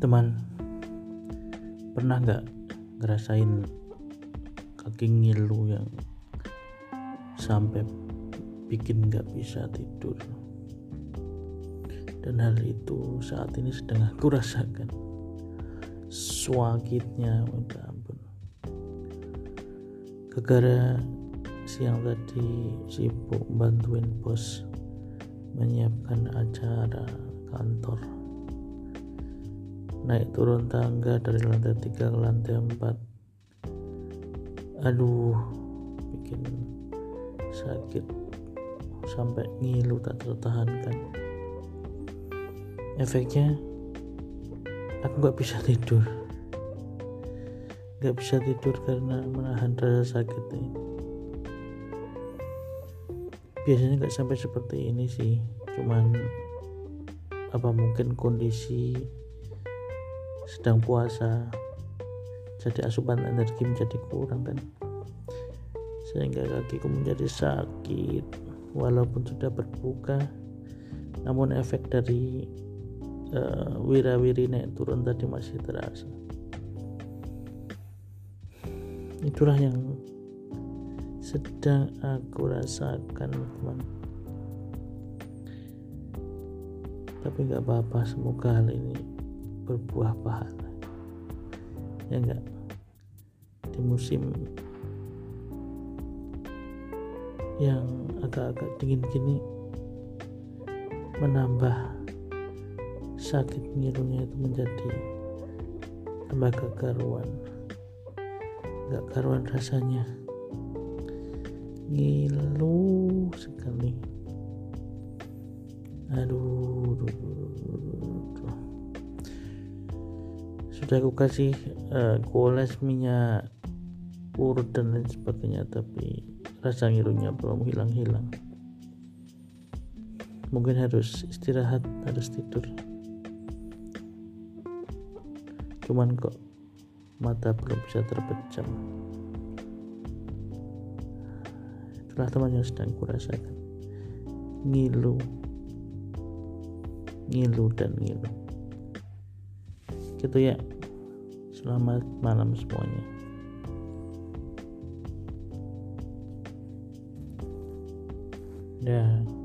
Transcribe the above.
teman. Pernah nggak ngerasain kaki ngilu yang sampai bikin nggak bisa tidur? Dan hal itu saat ini sedang aku rasakan. Swakitnya minta ampun. Gegara siang tadi sibuk bantuin bos menyiapkan acara kantor naik turun tangga dari lantai 3 ke lantai 4 aduh bikin sakit. Sampai ngilu tak tertahankan. Efeknya aku gak bisa tidur. Gak bisa tidur karena menahan rasa sakit biasanya gak sampai seperti ini sih. Cuman apa mungkin kondisi sedang puasa. Jadi asupan energi menjadi kurang kan sehingga kakiku menjadi sakit. Walaupun sudah berbuka namun efek dari uh, wira-wiri naik turun tadi masih terasa. Itulah yang sedang aku rasakan teman. Tapi nggak apa-apa semoga hal ini berbuah pahala. Ya enggak? Di musim yang agak-agak dingin gini menambah sakit ngilunya itu menjadi tambah kekaruan gak karuan rasanya. Ngilu sekali. Aduh, aduh, aduh, sudah aku kasih uh, goles minyak urut dan lain sebagainya tapi rasa ngilunya belum hilang-hilang. Mungkin harus istirahat harus tidur. Cuman kok mata belum bisa terpejam. Itulah teman yang sedang kurasakan. Ngilu. Ngilu dan ngilu gitu ya. Selamat malam semuanya. Dah